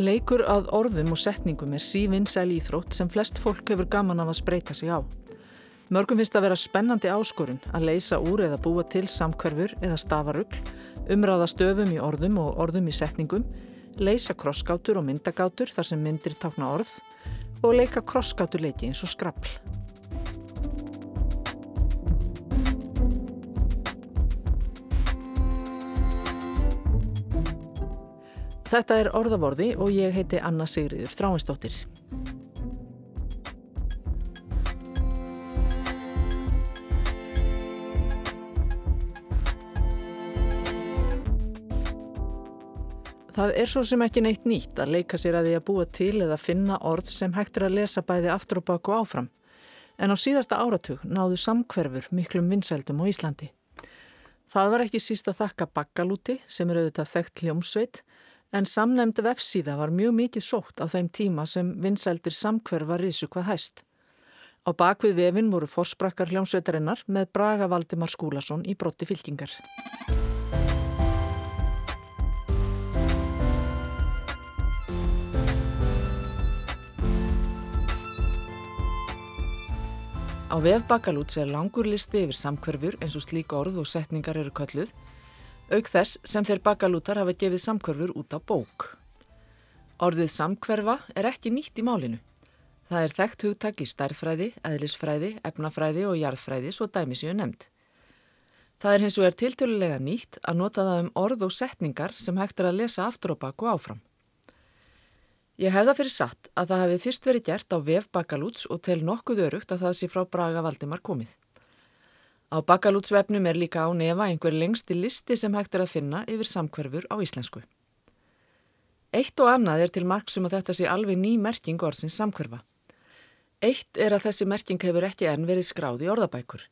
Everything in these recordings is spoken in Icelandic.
Leikur að orðum og setningum er sívinnsæl íþrótt sem flest fólk hefur gaman af að spreita sig á. Mörgum finnst að vera spennandi áskorun að leysa úr eða búa til samkverfur eða stafarugl, umræða stöfum í orðum og orðum í setningum, leysa krossgátur og myndagátur þar sem myndir takna orð og leika krossgátur leiki eins og skrapl. Þetta er orðavorði og ég heiti Anna Sigriður Þráinsdóttir. Það er svo sem ekki neitt nýtt að leika sér að því að búa til eða finna orð sem hægt er að lesa bæði aftur og baku áfram. En á síðasta áratug náðu samkverfur miklum vinsældum á Íslandi. Það var ekki síst að þakka bakkalúti sem eru auðvitað þekkt hljómsveit en samnæmd vefsíða var mjög mikið sótt á þeim tíma sem vinsældir samkverfa risu hvað hæst. Á bakvið vefin voru forsprakkar hljómsveitarinnar með Braga Valdimar Skúlason í brotti fylkingar. Á vef Bakalúts er langur listi yfir samkverfur eins og slík orð og setningar eru kölluð auk þess sem þeir bakalútar hafa gefið samkverfur út á bók. Orðið samkverfa er ekki nýtt í málinu. Það er þekkt hugtak í stærfræði, eðlisfræði, efnafræði og jarðfræði svo dæmis ég er nefnd. Það er hins vegar tiltölulega nýtt að nota það um orð og setningar sem hægt er að lesa aftur og baku áfram. Ég hef það fyrir satt að það hefði fyrst verið gert á vef bakalúts og tel nokkuð örugt að það sé frá Braga Valdimar komið. Á bakalútsvefnum er líka á nefa einhver lengsti listi sem hægt er að finna yfir samkverfur á íslensku. Eitt og annað er til marksum að þetta sé alveg ný merking orðsins samkverfa. Eitt er að þessi merking hefur ekki enn verið skráð í orðabækur.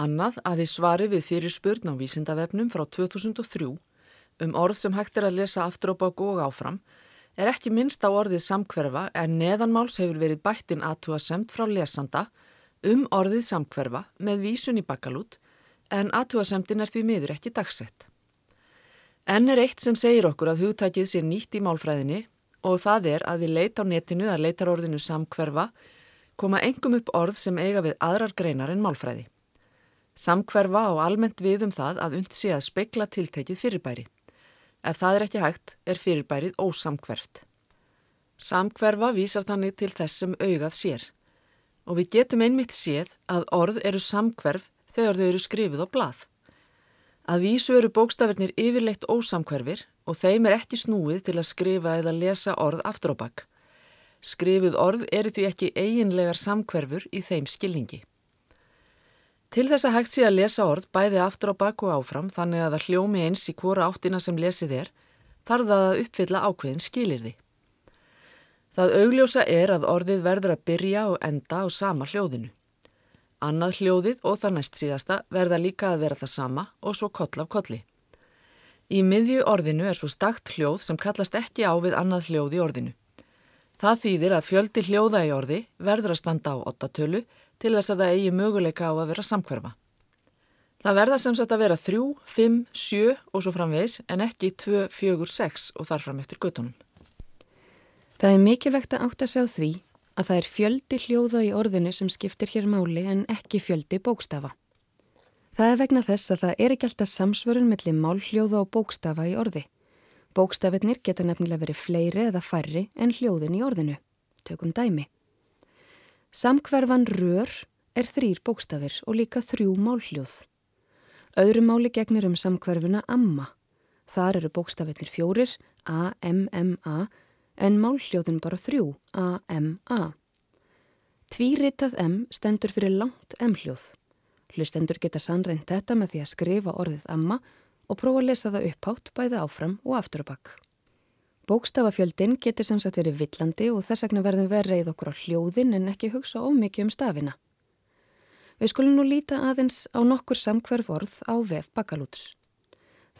Annað að því svari við fyrir spurn á vísindavefnum frá 2003 um orð sem hægt er að lesa aftur á bák og áfram er ekki minnst á orðið samkverfa en neðanmáls hefur verið bættin aðtúa semt frá lesanda um orðið samkverfa með vísun í bakalút en aðtúasemtin er því miður ekki dagsett. Enn er eitt sem segir okkur að hugtækið sé nýtt í málfræðinni og það er að við leita á netinu að leitar orðinu samkverfa koma engum upp orð sem eiga við aðrar greinar en málfræði. Samkverfa á almennt við um það að und sé að speikla tiltekið fyrirbæri. Ef það er ekki hægt er fyrirbærið ósamkverft. Samkverfa vísar þannig til þess sem augað sér og við getum einmitt séð að orð eru samkverf þegar þau eru skrifið á blað. Að vísu eru bókstafirnir yfirleitt ósamkverfir og þeim er ekki snúið til að skrifa eða lesa orð aftur á bakk. Skrifuð orð eru því ekki eiginlegar samkverfur í þeim skilningi. Til þess að hægt sé að lesa orð bæði aftur á bakk og áfram þannig að það hljómi eins í hvora áttina sem lesið er, þarf það að uppfylla ákveðin skilir því. Það augljósa er að orðið verður að byrja og enda á sama hljóðinu. Annað hljóðið og það næst síðasta verða líka að vera það sama og svo koll af kolli. Í miðju orðinu er svo stakt hljóð sem kallast ekki á við annað hljóð í orðinu. Það þýðir að fjöldi hljóða í orði verður að standa á ottatölu til þess að það eigi möguleika á að vera samkverfa. Það verða sem sagt að vera 3, 5, 7 og svo framvegs en ekki 2, 4, 6 og þarfram eftir göttunum. Það er mikilvægt að átta sig á því að það er fjöldi hljóða í orðinu sem skiptir hér máli en ekki fjöldi bókstafa. Það er vegna þess að það er ekki alltaf samsvörun mellir málhljóða og bókstafa í orði. Bókstafinnir geta nefnilega verið fleiri eða færri en hljóðin í orðinu. Tökum dæmi. Samkverfan rör er þrýr bókstafir og líka þrjú málhljóð. Öðru máli gegnir um samkverfuna amma. Þar eru bókstafinnir fjórir, A, M, M, A en málhljóðin bara þrjú, A-M-A. Tvíritað M stendur fyrir langt M-hljóð. Hlustendur geta sannreint þetta með því að skrifa orðið amma og prófa að lesa það upphátt bæði áfram og aftur og bakk. Bókstafafjöldin getur sem sagt verið villandi og þess vegna verðum verið okkur á hljóðin en ekki hugsa ómikið um stafina. Við skulum nú líta aðeins á nokkur samkverf orð á vef bakalúts.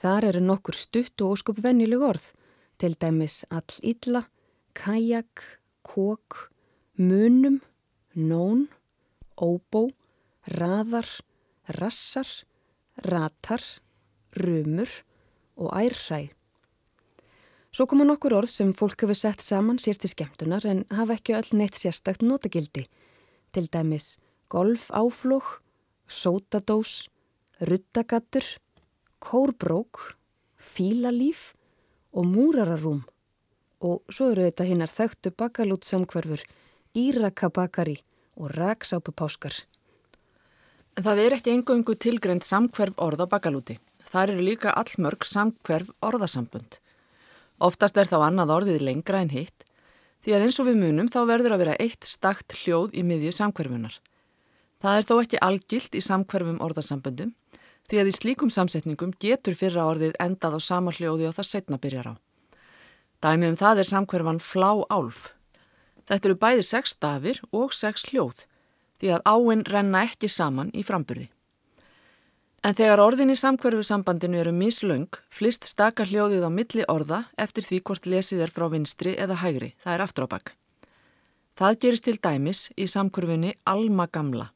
Þar eru nokkur stutt og óskup vennileg orð til dæmis all illa, kajak, kók, munum, nón, óbó, raðar, rassar, ratar, rumur og ærhræ. Svo koma nokkur orð sem fólk hefur sett saman sér til skemmtunar en hafa ekki öll neitt sérstakt notagildi. Til dæmis golf áflók, sótadós, ruttagattur, kórbrók, fílalíf og múrararúm. Og svo eru þetta hinnar þekktu bakalút samkverfur, írakabakari og raksápupáskar. En það er ekki engungu tilgreynd samkverf orð á bakalúti. Það eru líka allmörg samkverf orðasambund. Oftast er þá annað orðið lengra en hitt, því að eins og við munum þá verður að vera eitt stakt hljóð í miðju samkverfunar. Það er þó ekki algilt í samkverfum orðasambundum, því að í slíkum samsetningum getur fyrra orðið endað á sama hljóði og það setna byrjar á. Dæmi um það er samkverfan flá álf. Þetta eru bæði sex stafir og sex hljóð, því að áinn renna ekki saman í framburði. En þegar orðin í samkverfu sambandinu eru mislöng, flist staka hljóðið á milli orða eftir því hvort lesið er frá vinstri eða hægri, það er aftur á bakk. Það gerist til dæmis í samkverfunni Alma Gamla.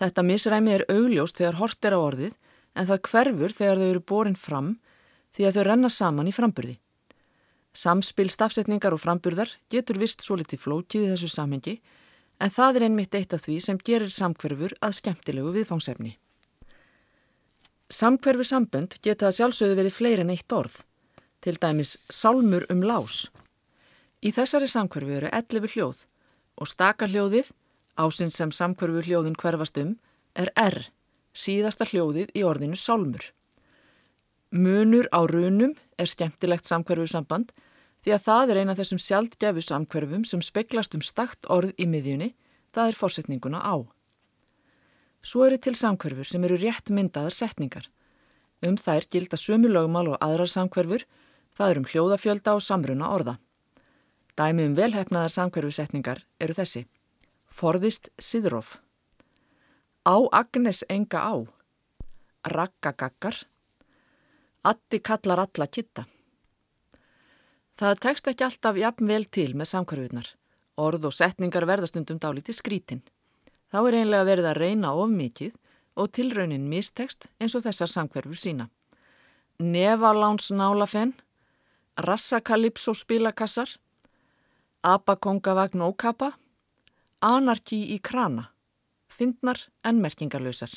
Þetta misræmi er augljóst þegar hort er á orðið en það hverfur þegar þau eru borin fram því að þau renna saman í framburði. Samspil stafsetningar og framburðar getur vist svo litið flókið í þessu samhengi en það er einmitt eitt af því sem gerir samkverfur að skemmtilegu viðfangsefni. Samkverfu sambönd geta að sjálfsögðu verið fleiri en eitt orð, til dæmis sálmur um lás. Í þessari samkverfu eru 11 hljóð og staka hljóðið Ásinn sem samkverfu hljóðin hverfast um er R, síðasta hljóðið í orðinu sálmur. Munur á runum er skemmtilegt samkverfu samband því að það er eina þessum sjaldgæfu samkverfum sem speklast um stakt orð í miðjunni, það er fórsetninguna á. Svo eru til samkverfur sem eru rétt myndaðar setningar. Um þær gilda sömu lögmál og aðrar samkverfur, það er um hljóðafjölda og samruna orða. Dæmi um velhefnaðar samkverfu setningar eru þessi. Forðist Sidrof. Á Agnes enga á. Raggagakkar. Atti kallar alla kitta. Það tekst ekki alltaf jafn vel til með samkvarfunar. Orð og setningar verðastundum dálítið skrítin. Þá er einlega verið að reyna of mikið og tilraunin mistekst eins og þessar samkverfur sína. Nefaláns nálafenn, rassakalipsó spilakassar, apakongavagn ókapa, Anarki í krana. Fyndnar en merkingarlausar.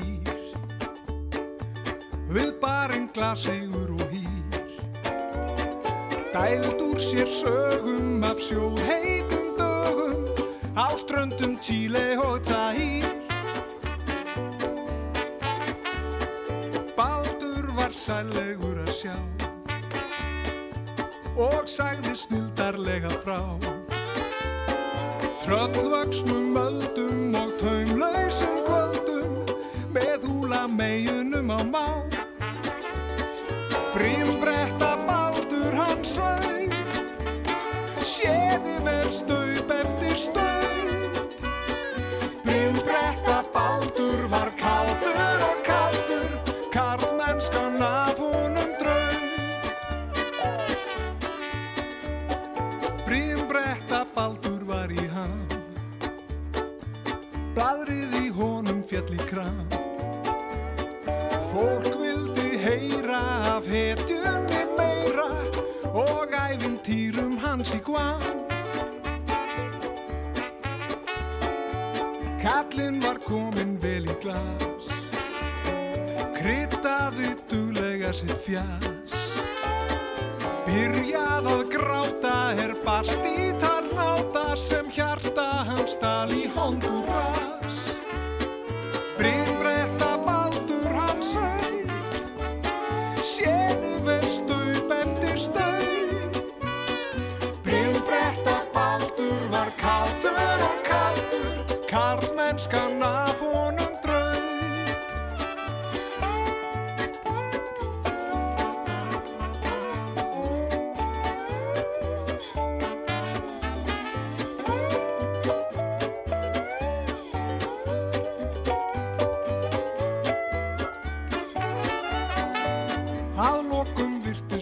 Var gýr Við barinn glasegur og hýr. Dæld úr sér sögum af sjóð heitum dögum Á ströndum Tíle og Tahír sællegur að sjá og sagði snildarlega frá. Tröllvöksnum öldum og taumlausum kvöldum meginum á má. Brímbretta baldur hans sög séði vel staup eftir staup í guam. Kallinn var komin vel í glas Kryttaði duglega sitt fjás Byrjað að gráta er bast í talnáta sem hjarta hans tal í Honduras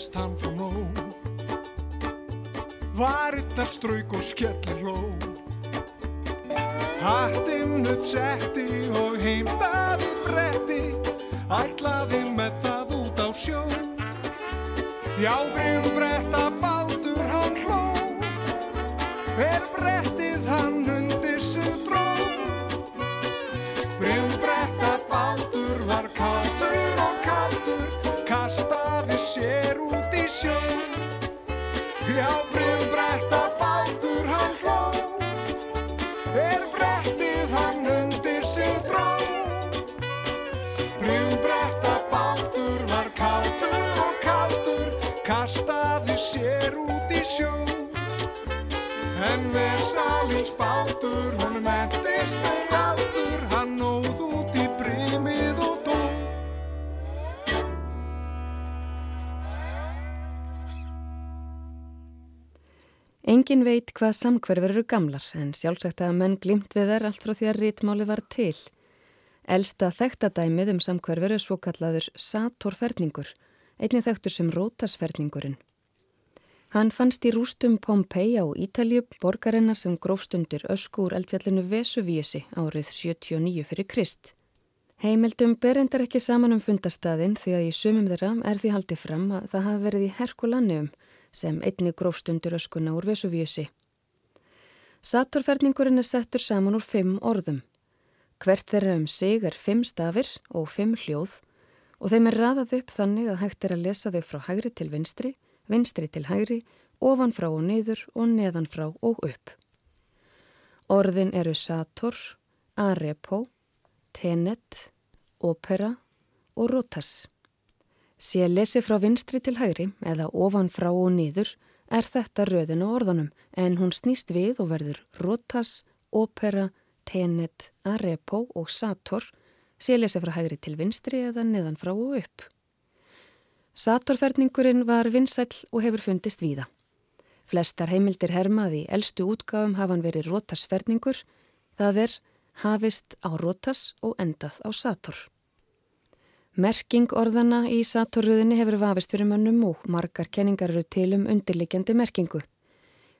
Virtist hann frá nóg varittar strauk og skellir hló. Hattinn upp setti og heimdaði bretti, ætlaði með það út á sjó. Já, brim bretta baldur hann hló, er brettið hann sér út í sjó. Já, brim bretta baldur hann hló, er brettið hann undir sig dró. Brimbretta baldur var kátur og kátur, kastaði sér út í sjó. En versalins baldur, honum endist ei aldur, Engin veit hvað samhverfur eru gamlar en sjálfsagt að menn glimt við þær allt frá því að rítmáli var til. Elsta þekktadæmið um samhverfur er svo kallaður Satorferningur, einnig þekktur sem Rótasferningurinn. Hann fannst í rústum Pompei á Ítalju, borgarinnar sem grófstundir ösku úr eldfjallinu Vesuvíusi árið 79 fyrir Krist. Heimildum berendar ekki saman um fundastadin því að í sumum þeirra er því haldið fram að það hafi verið í Herkulannium sem einni grófstundur öskuna úr Vesuvíusi. Satorferningurinn er settur saman úr fimm orðum. Hvert þeirra um sig er fimm stafir og fimm hljóð og þeim er raðað upp þannig að hægt er að lesa þau frá hægri til vinstri, vinstri til hægri, ofan frá og niður og neðan frá og upp. Orðin eru Sator, Arepo, Tenet, Opera og Rotas. Sé lesi frá vinstri til hægri eða ofan frá og niður er þetta röðin á orðunum en hún snýst við og verður Rotas, Opera, Tenet, Arepo og Sator sé lesi frá hægri til vinstri eða neðan frá og upp. Satorferningurinn var vinsæll og hefur fundist víða. Flestar heimildir hermaði í eldstu útgáfum hafa hann verið Rotasferningur, það er hafist á Rotas og endað á Sator. Merking orðana í Satorröðinni hefur vafist fyrir mönnum og margar kenningar eru til um undirlikjandi merkingu.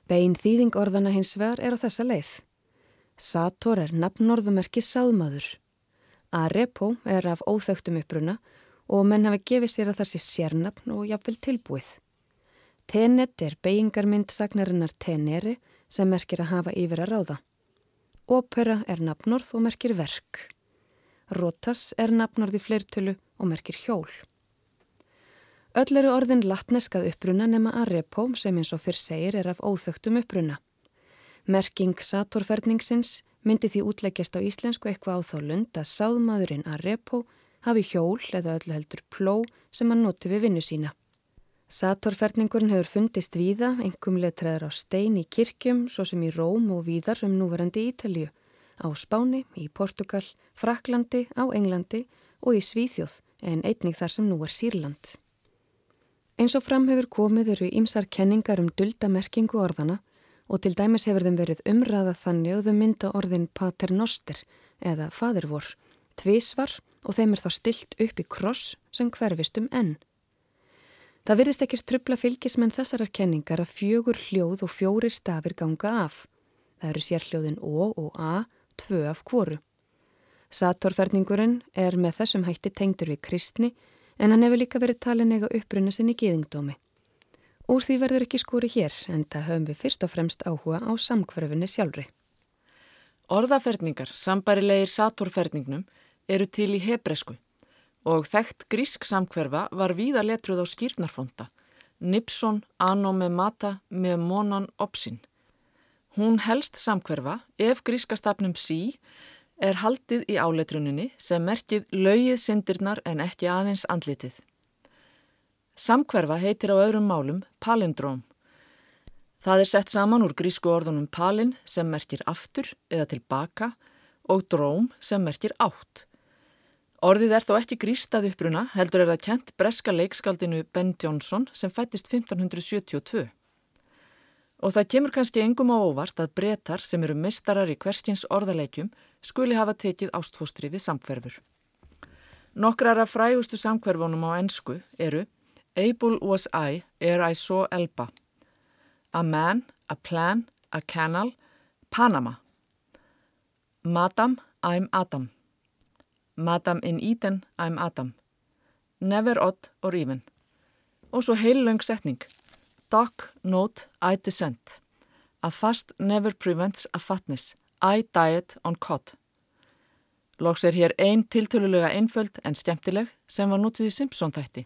Bein þýðing orðana hins vegar er á þessa leið. Sator er nafnorðumerki sáðmaður. Arepo er af óþögtum uppruna og menn hafa gefið sér að það sé sérnafn og jafnvel tilbúið. Tenet er beigingarmynd sagnarinnar tenere sem merkir að hafa yfir að ráða. Opera er nafnorð og merkir verk. Rotas er nafnorð í fleirtölu og merkir hjól. Öll eru orðin latneskað uppruna nema arepo sem eins og fyrr segir er af óþögtum uppruna. Merking satorferningsins myndi því útleggjast á íslensku eitthvað á þá lund að sáðmaðurinn arepo hafi hjól eða öllu heldur pló sem hann noti við vinnu sína. Satorferningurinn hefur fundist víða, engum letræðar á stein í kirkjum, svo sem í Róm og víðar um núverandi Ítalju, á Spáni, í Portugal, Fraklandi, á Englandi og í Svíþjóð, en einnig þar sem nú er Sýrland. Eins og fram hefur komið eru ímsar kenningar um duldamerkingu orðana og til dæmis hefur þeim verið umræða þannig og þau mynda orðin paternoster eða fadirvor, tvísvar og þeim er þá stilt upp í kross sem hverfist um enn. Það virðist ekkert trubla fylgismenn þessarar kenningar að fjögur hljóð og fjóri stafir ganga af. Það eru sérhljóðin O og A, tvö af kvoru. Satorferningurinn er með þessum hætti tengdur við kristni en hann hefur líka verið talin eiga uppruna sinni gýðingdómi. Úr því verður ekki skúri hér en það höfum við fyrst og fremst áhuga á samkverfinni sjálfri. Orðaferningar, sambarilegir satorferningnum, eru til í hebresku og þekkt grísk samkverfa var víða letruð á skýrnarfonda, Nipson anomemata með monon opsin. Hún helst samkverfa ef gríska stafnum sí er haldið í áletruninni sem merkið laugið syndirnar en ekki aðeins andlitið. Samkverfa heitir á öðrum málum palindróm. Það er sett saman úr grísku orðunum palin sem merkir aftur eða tilbaka og dróm sem merkir átt. Orðið er þó ekki grístað uppruna, heldur er það kent breska leikskaldinu Ben Johnson sem fættist 1572. Og það kemur kannski engum á óvart að bretar sem eru mistarar í hverskins orðaleikjum skuli hafa tekið ástfóstri við samkverfur. Nokkrar af frægustu samkverfunum á ennsku eru Able was I ere I saw Elba, a man, a plan, a canal, Panama. Madam, I'm Adam. Madam in Eden, I'm Adam. Never odd or even. Og svo heilöng setning. Doc, note, I dissent. A fast never prevents a fatness. I diet on cod. Loks er hér einn tiltölulega einföld en skemmtileg sem var nútið í Simpson-þætti.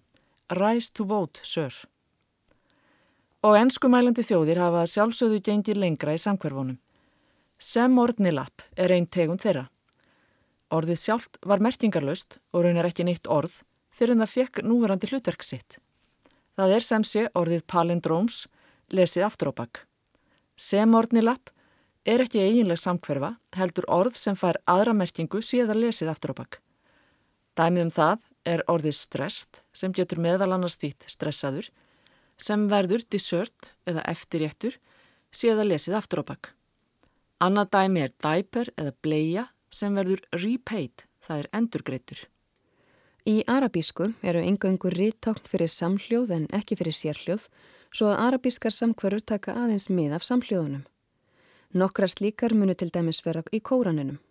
Rise to vote, sir. Og ennskumælandi þjóðir hafa sjálfsögðu gengið lengra í samkverfunum. Sem orðnilapp er einn tegund þeirra. Orðið sjálft var merkingarlaust og raunar ekki neitt orð fyrir en það fekk núverandi hlutverk sitt. Það er sem sé orðið palindróms lesið aftur á bakk. Sem orðnilapp er ekki eiginlega samkverfa heldur orð sem fær aðra merkingu síðan lesið aftur á bakk. Dæmið um það er orðið strest sem getur meðal annars þýtt stressaður sem verður dessert eða eftirréttur síðan lesið aftur á bakk. Annað dæmi er diaper eða bleia sem verður repaid, það er endurgreitur. Í arabísku eru engöngur rítákn fyrir samhljóð en ekki fyrir sérhljóð svo að arabískar samkverur taka aðeins mið af samhljóðunum. Nokkrar slíkar munu til dæmis vera í kóraninum.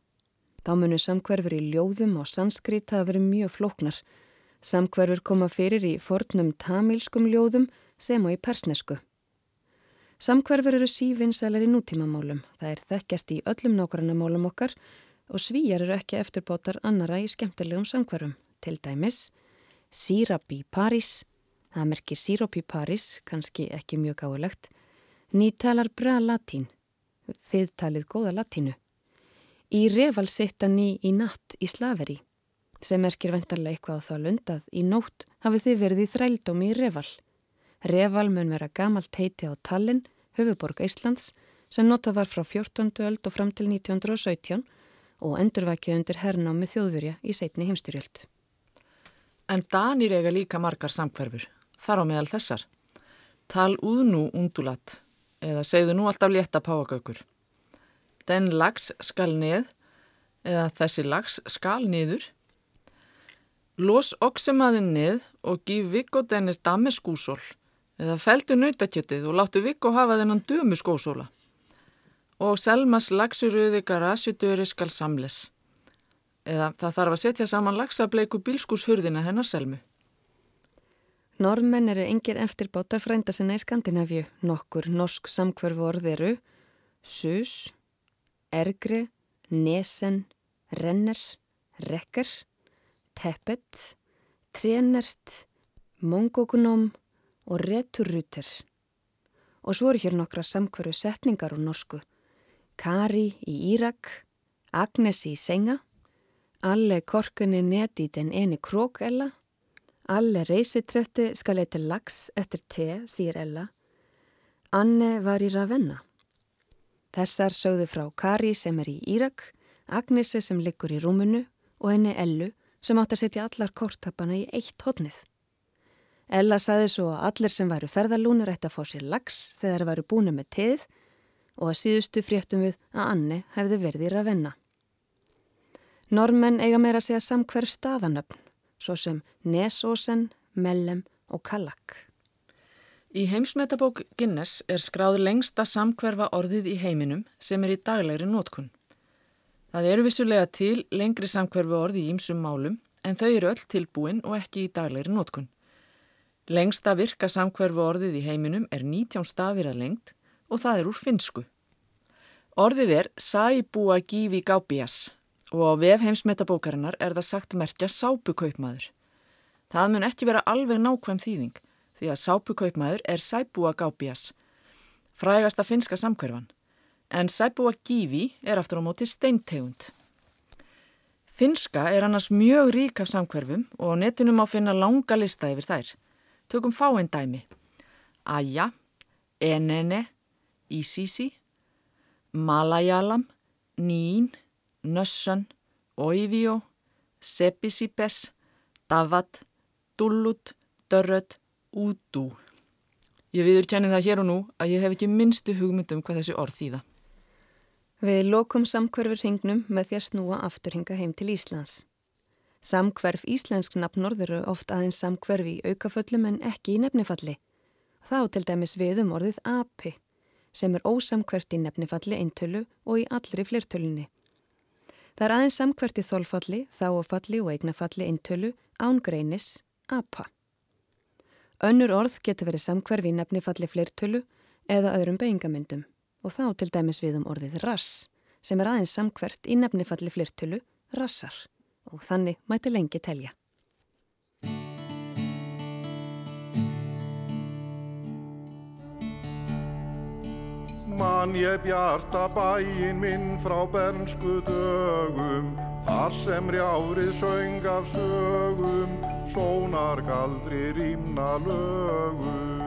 Þá munu samkverfur í ljóðum og sanskrit hafa verið mjög flóknar. Samkverfur koma fyrir í fornum tamílskum ljóðum sem og í persnesku. Samkverfur eru sívinsælar í nútímamálum. Það er þekkjast í öllum nákvæmnamálum okkar og svíjar eru ekki eftirbótar annara í skemmtilegum samkverfum. Til dæmis, sírap í París, það merkir sírop í París, kannski ekki mjög gáðilegt, ný talar bra latín, þið talið góða latínu. Í reval sitta ný í natt í slaveri, sem merkir vendarlega eitthvað á þá lundað, í nótt hafið þið verið í þrældómi í reval. Reval mun vera gamalt heiti á Tallinn, höfuborg Íslands, sem nota var frá 14. öld og fram til 1917 og endurvækja undir hernámi þjóðverja í setni heimstyrjöld. En Danir eiga líka margar samkverfur, þar á meðal þessar. Tal úðnú undulat, eða segðu nú alltaf létta páagaukur. Den lags skal neð, eða þessi lags skal niður. Los oksemaðin neð og gif Viggo dennis dameskúsól, eða feldu nautakjötið og láttu Viggo hafa þennan dömu skósóla. Og Selmas lagsuröði garasjudöri skal samles. Eða það þarf að setja saman lagsableiku bílskúshurðina hennar Selmu. Normenn eru engir eftirbátar frænda sinna í Skandinavíu. Nokkur norsk samkverfu orð eru sus, ergri, nesen, renner, rekker, teppet, trénert, mongognóm og returruter. Og svo eru hér nokkra samkverfu setningar úr norsku. Kari í Írak, Agnes í Senga, Alle korkunni neti den eni krókella, Alle reysitrætti skal eitthvað lags eftir te, sír Ella. Anne var í Ravenna. Þessar sögðu frá Kari sem er í Írak, Agnesi sem liggur í rúmunu og henni Ellu sem átt að setja allar kortapana í eitt hodnið. Ella saði svo að allir sem væru ferðalúnir ætti að fá sér lags þegar þeir væru búinu með teð og að síðustu fréttum við að Anne hefði verið í Ravenna. Normenn eiga meira að segja samkverf staðanöfn svo sem Nesósen, Mellem og Kallak. Í heimsmetabók Guinness er skráð lengsta samkverfa orðið í heiminum sem er í daglegri nótkun. Það eru vissulega til lengri samkverfi orði í ýmsum málum en þau eru öll tilbúin og ekki í daglegri nótkun. Lengsta virka samkverfi orðið í heiminum er 19 stafir að lengt og það er úr finsku. Orðið er Saibúa Gífi Gábías og á vef heimsmetabókarinnar er það sagt merkja sápukaupmaður. Það mun ekki vera alveg nákvæm þýðing því að sápukaupmaður er Saibúa Gábías, frægasta finska samkverfan, en Saibúa Gífi er aftur á móti steintegund. Finska er annars mjög rík af samkverfum og á netinum á finna langa lista yfir þær. Tökum fáinn dæmi. Aja, Enene, Ísísi, Malayalam, Nín, Nössan, Oivio, Sepisipes, Davat, Dullut, Dörrödd, Útú. Ég viður kenni það hér og nú að ég hef ekki minnstu hugmyndum hvað þessi orð þýða. Við lokum samkverfur hingnum með því að snúa afturhinga heim til Íslands. Samkverf íslensk nafnord eru oft aðeins samkverfi í aukaföllum en ekki í nefnifalli. Þá til dæmis við um orðið api sem er ósamkvært í nefnifalli eintölu og í allri flertölunni. Það er aðeins samkvært í þólfalli, þáofalli og eignafalli eintölu ángreinis apa. Önnur orð getur verið samkverfi í nefnifalli flertölu eða öðrum beigingamyndum og þá til dæmis við um orðið rass sem er aðeins samkvert í nefnifalli flertölu rassar og þannig mæti lengi telja. Man ég bjarta bæin minn frá bernsku dögum Þar sem rjárið söng af sögum Sónar galdri rýmna lögum.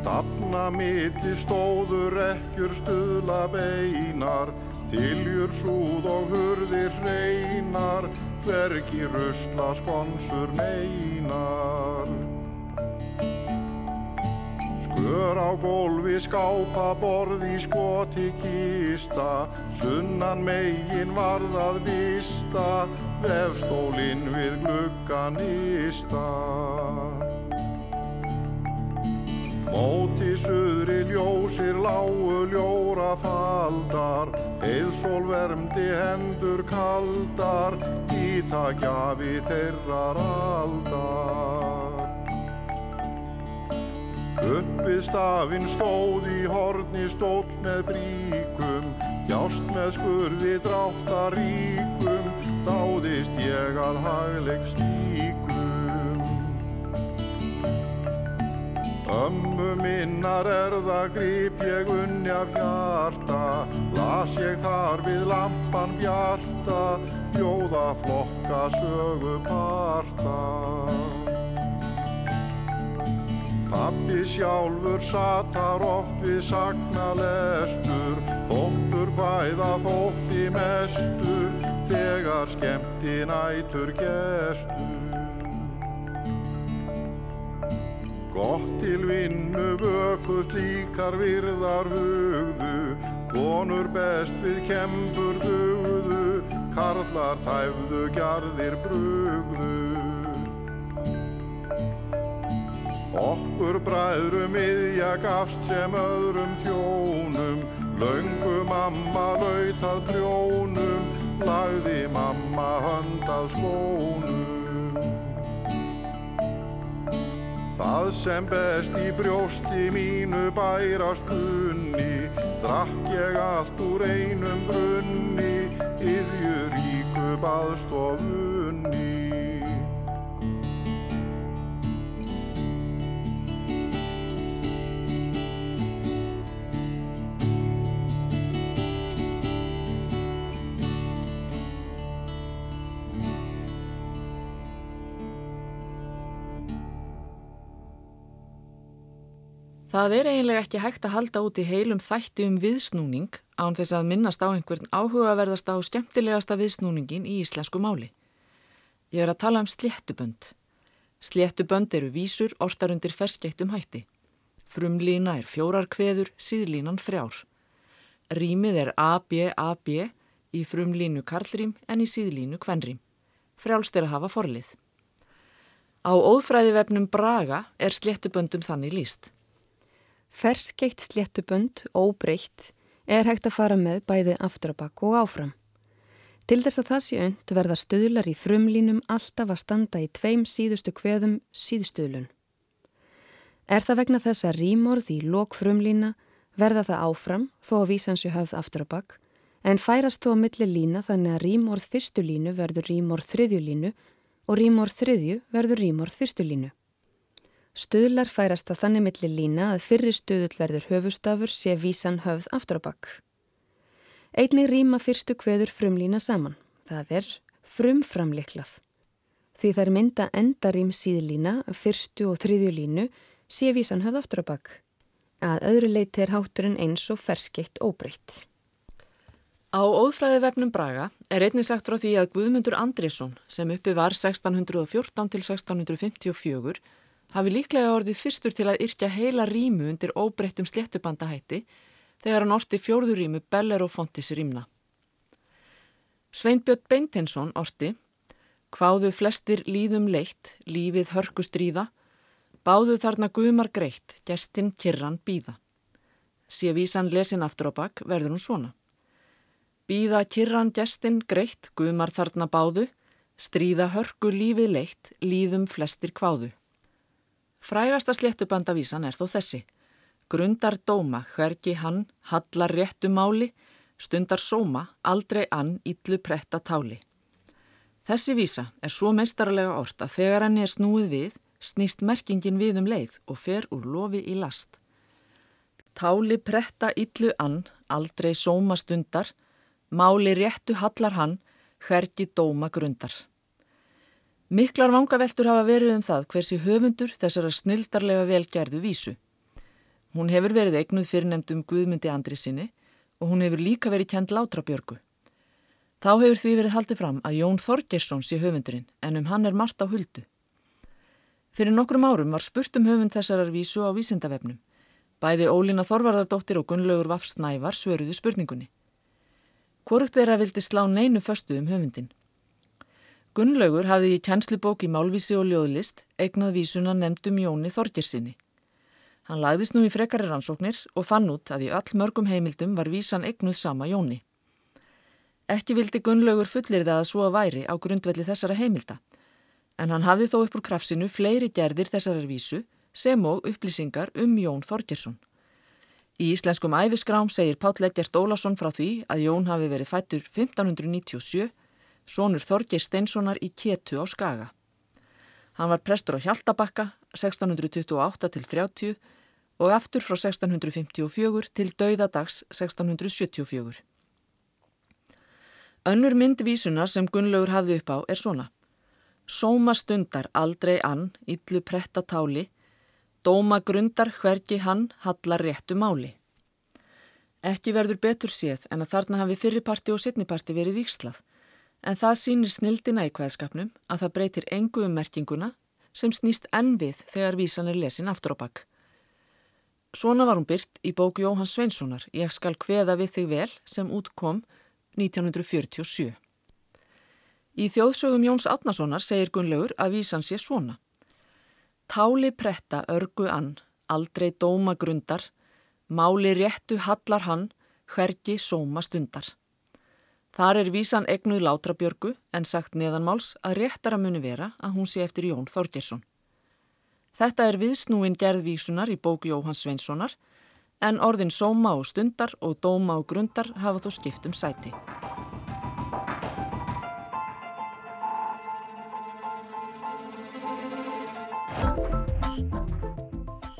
Stafna milli stóður ekkjur stuðla beinar Þiljur súð og hurðir hreinar Hvergi rusla skonsur neinar Ör á gólfi skápa borði skoti kista. Sunnan megin varðað vista Vefstólinn við glugganista Móti suðri ljósir lágu ljóra faldar Eðsól vermdi hendur kaldar Ítakjafi þeirrar aldar Uppið stafinn stóð í horni stóll með bríkum, Hjást með skurði dráttaríkum, Dáðist ég að hagleik stíkum. Ömmu minnar erða grip ég unni af hjarta, Las ég þar við lampan bjarta, Bjóða flokka sögu parta. Sjálfur satar oft við sagna lestur, þóttur hvæða þótti mestur, þegar skemmti nætur gestur. Gott til vinnu vökust líkar virðar hugðu, konur best við kempur dugðu, karlar þæfðu gjarðir brugðu. Okkur bræðrum yðja gafst sem öðrum þjónum, Laungu mamma lautað prjónum, Lagði mamma höndað skónum. Það sem best í brjósti mínu bærast kunni, Drakk ég allt úr einum brunni, Yðjur ríku baðstofunni. Það er eiginlega ekki hægt að halda út í heilum þætti um viðsnúning án þess að minnast á einhvern áhugaverðasta og skemmtilegasta viðsnúningin í íslensku máli. Ég er að tala um sléttubönd. Sléttubönd eru vísur ortar undir ferskeitt um hætti. Frumlína er fjórar kveður, síðlínan frjár. Rýmið er AB-AB í frumlínu karlrým en í síðlínu kvenrým. Frjálst er að hafa forlið. Á óðfræðivefnum Braga er sléttuböndum þannig líst. Ferskeitt sléttubönd, óbreytt, er hægt að fara með bæði afturabakk og áfram. Til þess að það sé önd verða stöðlar í frumlínum alltaf að standa í tveim síðustu kveðum síðustöðlun. Er það vegna þess að rímorð í lok frumlína verða það áfram þó að vísansi höfð afturabakk en færast þó að milli lína þannig að rímorð fyrstu línu verður rímorð þriðju línu og rímorð þriðju verður rímorð fyrstu línu. Stöðlar færast að þannig milli lína að fyrri stöðul verður höfustafur sé vísan höfð aftur á bakk. Einni rýma fyrstu kveður frumlína saman. Það er frumframliklað. Því þær mynda endarým síðlína, fyrstu og þriðju línu, sé vísan höfð aftur á bakk. Að öðru leiti er hátturinn eins og ferskeitt óbreytt. Á óðfræðivefnum Braga er einnig sagt frá því að Guðmundur Andrisson sem uppi var 1614 til 1654 hafi líklega orðið fyrstur til að yrkja heila rímu undir óbreyttum sléttubandahætti þegar hann orti fjórðu rímu Beller og Fontis rímna. Sveinbjörn Beintensson orti Hváðu flestir líðum leitt, lífið hörkustríða, Báðu þarna guðmar greitt, gestinn kirran býða. Sé vísan lesin aftur á bakk verður hún svona. Býða kirran gestinn greitt, guðmar þarna báðu, stríða hörku lífið leitt, líðum flestir kváðu. Frægasta sléttubandavísan er þó þessi. Grundar dóma, hvergi hann, hallar réttu máli, stundar sóma, aldrei ann, yllu pretta táli. Þessi vísa er svo meistarlega orrt að þegar henni er snúið við, snýst merkingin við um leið og fer úr lofi í last. Táli pretta yllu ann, aldrei sóma stundar, máli réttu hallar hann, hvergi dóma grundar. Miklar vangaveltur hafa verið um það hversi höfundur þessara snildarlega velgerðu vísu. Hún hefur verið eignuð fyrirnemdum Guðmundi Andri sinni og hún hefur líka verið kend Látrabjörgu. Þá hefur því verið haldið fram að Jón Þorgesson sé höfundurinn en um hann er margt á huldu. Fyrir nokkrum árum var spurt um höfund þessarar vísu á vísindavefnum. Bæði Ólína Þorvarðardóttir og Gunnlaugur Vafsnævar svöruðu spurningunni. Hvorugt þeirra vildi slá neinu föstu um höfundin. Gunnlaugur hafði í kjenslubók í Málvísi og Ljóðlist eignað vísuna nefndum Jóni Þorgersinni. Hann lagðist nú í frekari rannsóknir og fann út að í öll mörgum heimildum var vísan eignuð sama Jóni. Ekki vildi Gunnlaugur fullir það að svo væri á grundvelli þessara heimilda en hann hafði þó upp úr krafsinu fleiri gerðir þessarar vísu sem og upplýsingar um Jón Þorgersson. Í íslenskum æfiskrám segir Páll Egert Ólason frá því að Jón hafi verið fættur 1597, sonur Þorgers Steinssonar í Kétu á Skaga. Hann var prestur á Hjaltabakka 1628 til 30 og aftur frá 1654 til dauðadags 1674. Önnur myndvísunar sem Gunnlaugur hafði upp á er svona. Sóma stundar aldrei ann, yllu pretta táli, dóma grundar hvergi hann hallar réttu máli. Ekki verður betur séð en að þarna hafi fyrirparti og setniparti verið vikslað, en það sýnir snildina í hvaðskapnum að það breytir engu um merkinguna sem snýst enn við þegar vísan er lesin aftur á bakk. Svona var hún byrt í bóku Jóhann Sveinssonar, Ég skal hveða við þig vel, sem útkom 1947. Í þjóðsögum Jóns Átnasonar segir Gunnlaugur að vísan sé svona. Táli pretta örgu ann, aldrei dóma grundar, máli réttu hallar hann, hvergi sóma stundar. Þar er vísan egnuð Látrabjörgu en sagt neðanmáls að réttara muni vera að hún sé eftir Jón Þorgersson. Þetta er viðsnúin gerðvísunar í bóku Jóhans Sveinssonar en orðin sóma og stundar og dóma og grundar hafa þó skipt um sæti.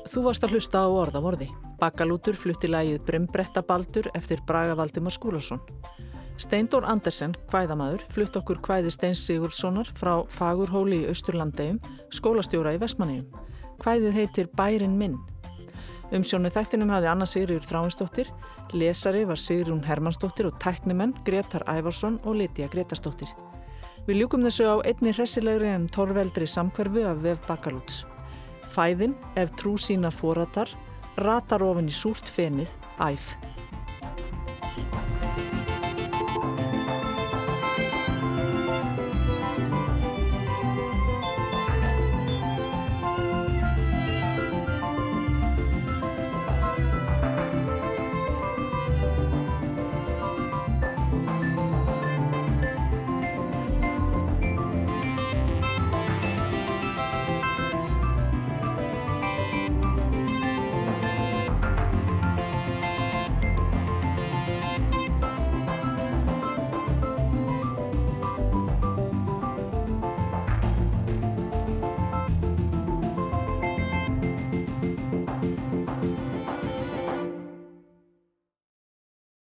Þú varst að hlusta á orðavorði. Bakalútur flutti lægið Brimbrettabaldur eftir Braga Valdimar Skúlason. Steindór Andersen, hvæðamaður, flutt okkur hvæði Steins Sigurðssonar frá Fagurhóli í Östurlandegjum, skólastjóra í Vestmannegjum. Hvæðið heitir Bærin minn. Umsjónu þættinum hafi Anna Sigriður Þráinsdóttir, lesari var Sigrún Hermannsdóttir og tæknimenn Gretar Ævarsson og Lítiða Gretarsdóttir. Við ljúkum þessu á einni hressilegri en torveldri samkverfu af vef Bakalúts. Fæðin, ef trú sína fóratar, ratar ofin í súrt fenið, æf.